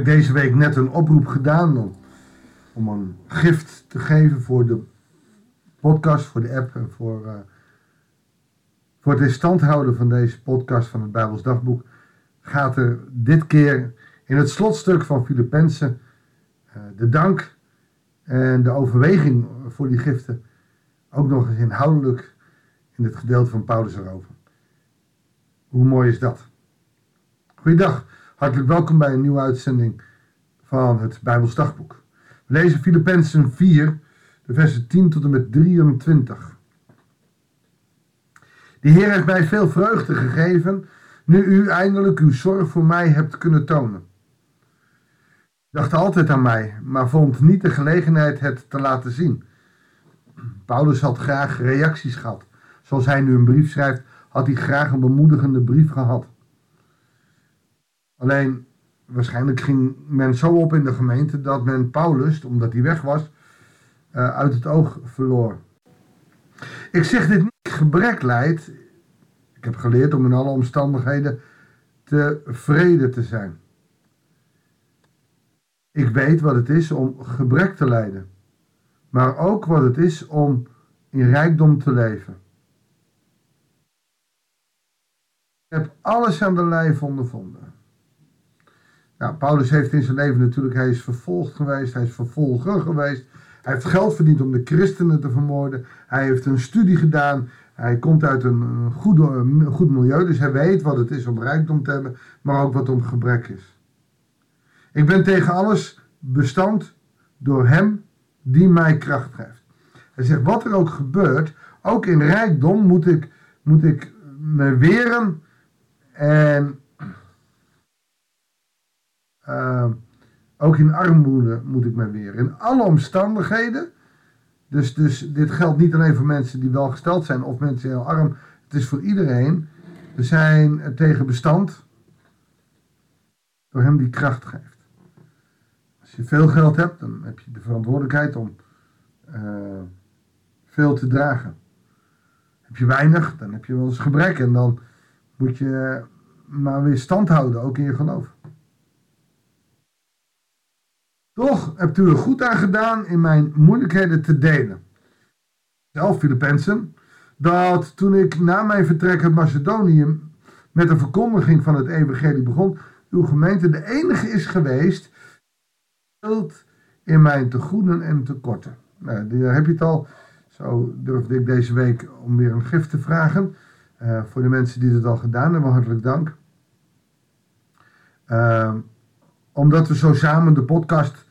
ik deze week net een oproep gedaan om, om een gift te geven voor de podcast, voor de app en voor, uh, voor het in stand houden van deze podcast van het Bijbels Dagboek. Gaat er dit keer in het slotstuk van Filippenzen uh, de dank en de overweging voor die giften ook nog eens inhoudelijk in het gedeelte van Paulus erover. Hoe mooi is dat? Goeiedag, hartelijk welkom bij een nieuwe uitzending van het Bijbels. We lezen Filippenzen 4, de versen 10 tot en met 23. De Heer heeft mij veel vreugde gegeven, nu u eindelijk uw zorg voor mij hebt kunnen tonen. Ik dacht altijd aan mij, maar vond niet de gelegenheid het te laten zien. Paulus had graag reacties gehad. Zoals hij nu een brief schrijft, had hij graag een bemoedigende brief gehad. Alleen, waarschijnlijk ging men zo op in de gemeente dat men Paulus, omdat hij weg was, uh, uit het oog verloor. Ik zeg dit niet gebrek leidt. Ik heb geleerd om in alle omstandigheden tevreden te zijn. Ik weet wat het is om gebrek te lijden, maar ook wat het is om in rijkdom te leven. Ik heb alles aan de lijf ondervonden. Nou, Paulus heeft in zijn leven natuurlijk, hij is vervolgd geweest, hij is vervolger geweest. Hij heeft geld verdiend om de christenen te vermoorden. Hij heeft een studie gedaan. Hij komt uit een goede, een goed milieu, dus hij weet wat het is om rijkdom te hebben, maar ook wat om gebrek is. Ik ben tegen alles bestand door hem die mij kracht geeft. Hij zegt, wat er ook gebeurt, ook in rijkdom moet ik, moet ik me weren en uh, ook in armoede moet ik me weren. In alle omstandigheden. Dus, dus dit geldt niet alleen voor mensen die welgesteld zijn of mensen heel arm. Het is voor iedereen. We zijn tegen bestand door hem die kracht geeft. Als je veel geld hebt, dan heb je de verantwoordelijkheid om uh, veel te dragen. Heb je weinig, dan heb je wel eens gebrek en dan moet je maar weer stand houden, ook in je geloof. Toch hebt u er goed aan gedaan in mijn moeilijkheden te delen. Zelf, Filippenzen, dat toen ik na mijn vertrek uit Macedonië met de verkondiging van het evangelie begon, uw gemeente de enige is geweest in mijn tegoeden en tekorten. Nou, daar heb je het al. Zo durfde ik deze week om weer een gift te vragen. Uh, voor de mensen die het al gedaan hebben, hartelijk dank. Uh, omdat we zo samen de podcast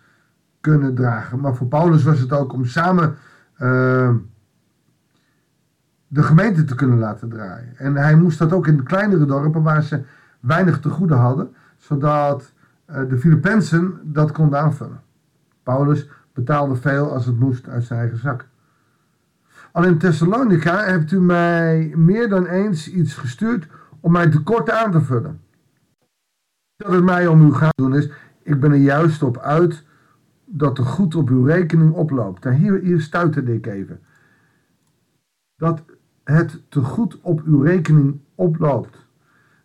kunnen dragen. Maar voor Paulus was het ook om samen uh, de gemeente te kunnen laten draaien. En hij moest dat ook in de kleinere dorpen waar ze weinig te goede hadden, zodat uh, de Filippenzen dat konden aanvullen. Paulus betaalde veel als het moest uit zijn eigen zak. Al in Thessalonica hebt u mij meer dan eens iets gestuurd om mijn tekorten aan te vullen. Dat het mij om u gaat doen is, ik ben er juist op uit dat er goed op uw rekening oploopt. En hier, stuitte ik even. Dat het te goed op uw rekening oploopt.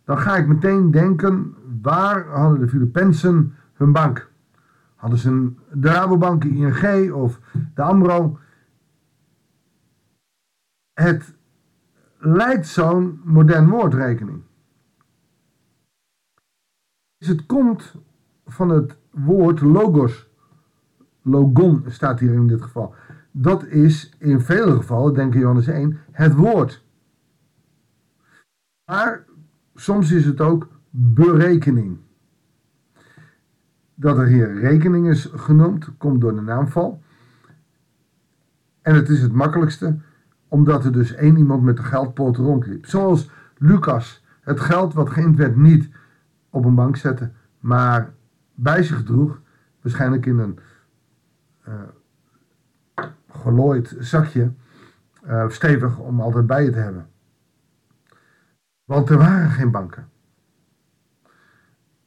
Dan ga ik meteen denken, waar hadden de Filippenzen hun bank? Hadden ze een, de Rabobank, ING of de AMRO? Het lijkt zo'n modern woordrekening. Dus het komt van het woord logos. Logon staat hier in dit geval. Dat is in vele gevallen, denk ik Johannes 1, het woord. Maar soms is het ook berekening. Dat er hier rekening is genoemd, komt door de naamval. En het is het makkelijkste, omdat er dus één iemand met de geldpot rondliep. Zoals Lucas het geld wat geïnd werd niet op een bank zette, maar bij zich droeg, waarschijnlijk in een uh, gelooid zakje, uh, stevig om altijd bij je te hebben. Want er waren geen banken.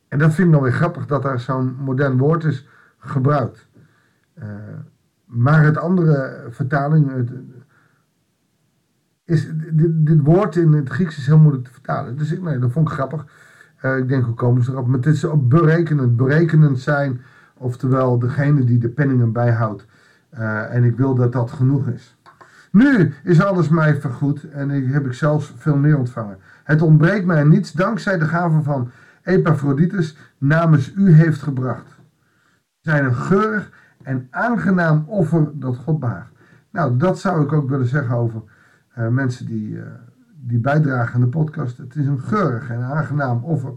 En dat vind ik nog weer grappig dat daar zo'n modern woord is gebruikt. Uh, maar het andere vertaling, is, dit, dit, woord in het Grieks is heel moeilijk te vertalen. Dus ik, nee, dat vond ik grappig. Uh, ik denk, hoe komen ze erop? Maar het is berekenend. Berekenend zijn, oftewel degene die de penningen bijhoudt. Uh, en ik wil dat dat genoeg is. Nu is alles mij vergoed en ik, heb ik zelfs veel meer ontvangen. Het ontbreekt mij niets dankzij de gave van Epaphroditus namens u heeft gebracht. Zijn een geurig en aangenaam offer dat God behaagt. Nou, dat zou ik ook willen zeggen over uh, mensen die, die bijdragen aan de podcast. Het is een geurig en aangenaam offer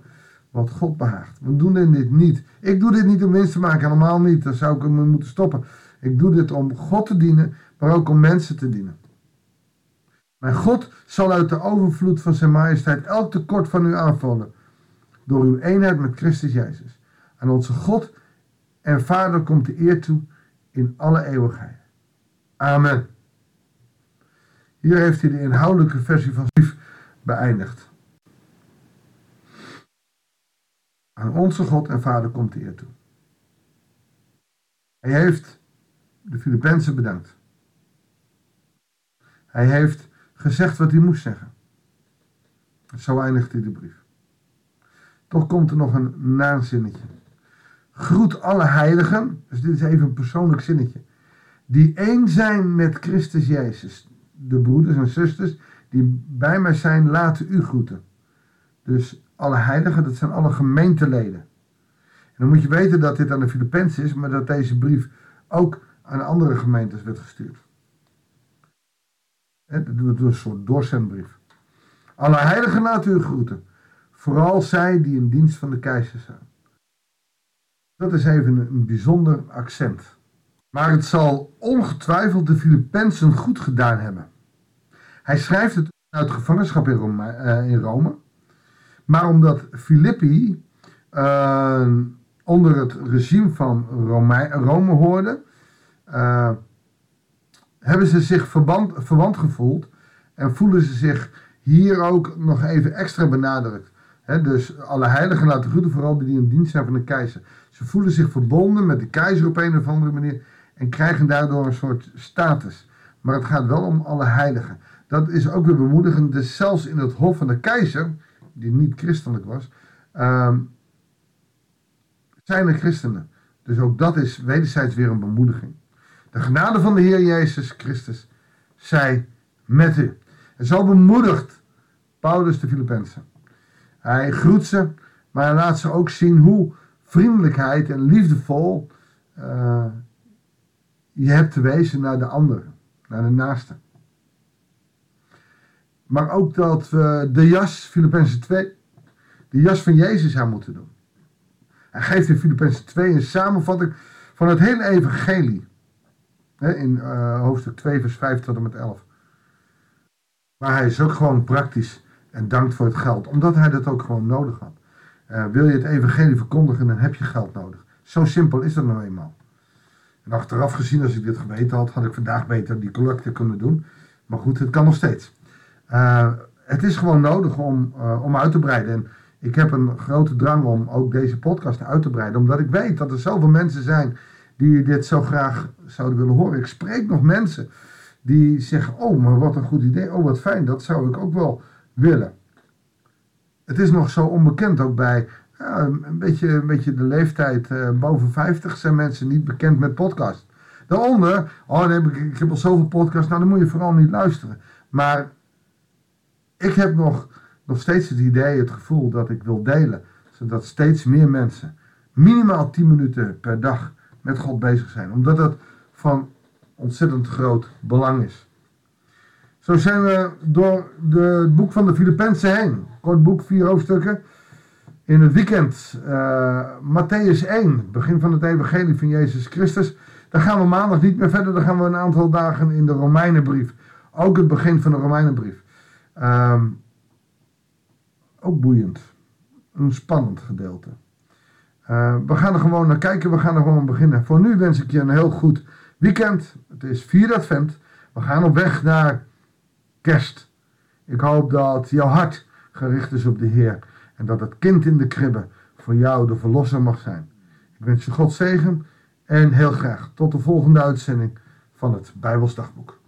wat God behaagt. We doen dit niet. Ik doe dit niet om winst te maken, helemaal niet. Dan zou ik hem moeten stoppen. Ik doe dit om God te dienen, maar ook om mensen te dienen. Mijn God zal uit de overvloed van zijn majesteit elk tekort van u aanvullen. Door uw eenheid met Christus Jezus. Aan onze God en Vader komt de eer toe in alle eeuwigheid. Amen. Hier heeft hij de inhoudelijke versie van brief beëindigd. Aan onze God en Vader komt de eer toe. Hij heeft de Filippenzen bedankt. Hij heeft gezegd wat hij moest zeggen. Zo eindigt hij de brief. Toch komt er nog een nazinnetje. Groet alle heiligen, dus dit is even een persoonlijk zinnetje, die één zijn met Christus Jezus. De broeders en zusters die bij mij zijn, laten u groeten. Dus alle heiligen, dat zijn alle gemeenteleden. En dan moet je weten dat dit aan de Filippenzen is, maar dat deze brief ook aan andere gemeentes werd gestuurd. Dat doet een soort doorzendbrief. Alle heiligen laten u groeten. Vooral zij die in dienst van de keizer zijn. Dat is even een bijzonder accent. Maar het zal ongetwijfeld de Filippenzen goed gedaan hebben. Hij schrijft het uit gevangenschap in Rome. Eh, in Rome maar omdat Filippi uh, onder het regime van Rome, Rome hoorde, uh, hebben ze zich verband, verwant gevoeld en voelen ze zich hier ook nog even extra benadrukt. Dus alle heiligen laten groeten, vooral die in dienst zijn van de keizer. Ze voelen zich verbonden met de keizer op een of andere manier en krijgen daardoor een soort status. Maar het gaat wel om alle heiligen. Dat is ook weer bemoedigend. Dus zelfs in het hof van de keizer, die niet christelijk was, um, zijn er christenen. Dus ook dat is wederzijds weer een bemoediging. De genade van de Heer Jezus Christus zij met u. En zo bemoedigt Paulus de Filippenzen. Hij groet ze, maar hij laat ze ook zien hoe vriendelijkheid en liefdevol uh, je hebt te wezen naar de anderen, naar de naaste. Maar ook dat we de jas, Filippenzen 2, de jas van Jezus aan moeten doen. Hij geeft in Filippenzen 2 een samenvatting van het hele evangelie. in uh, hoofdstuk 2 vers 5 tot en met 11. Maar hij is ook gewoon praktisch en dankt voor het geld. Omdat hij dat ook gewoon nodig had. Uh, wil je het evangelie verkondigen, dan heb je geld nodig. Zo simpel is dat nou eenmaal. En achteraf gezien, als ik dit geweten had, had ik vandaag beter die collecte kunnen doen. Maar goed, het kan nog steeds. Uh, het is gewoon nodig om, uh, om uit te breiden. En ik heb een grote drang om ook deze podcast uit te breiden. Omdat ik weet dat er zoveel mensen zijn die dit zo graag zouden willen horen. Ik spreek nog mensen die zeggen: Oh, maar wat een goed idee. Oh, wat fijn. Dat zou ik ook wel willen. Het is nog zo onbekend ook bij ja, een, beetje, een beetje de leeftijd uh, boven 50 zijn mensen niet bekend met podcast. Daaronder, oh heb ik, ik heb al zoveel podcasts, nou dan moet je vooral niet luisteren. Maar ik heb nog, nog steeds het idee, het gevoel dat ik wil delen. Zodat steeds meer mensen minimaal 10 minuten per dag met God bezig zijn. Omdat dat van ontzettend groot belang is. Zo zijn we door de, het boek van de Filippenzen heen. Kort boek, vier hoofdstukken. In het weekend, uh, Matthäus 1, begin van het evangelie van Jezus Christus. Dan gaan we maandag niet meer verder, dan gaan we een aantal dagen in de Romeinenbrief. Ook het begin van de Romeinenbrief. Um, ook boeiend. Een spannend gedeelte. Uh, we gaan er gewoon naar kijken, we gaan er gewoon beginnen. Voor nu wens ik je een heel goed weekend. Het is 4 advent. We gaan op weg naar kerst. Ik hoop dat jouw hart gericht is op de Heer. En dat het kind in de kribbe voor jou de verlosser mag zijn. Ik wens je God zegen en heel graag tot de volgende uitzending van het Bijbelsdagboek.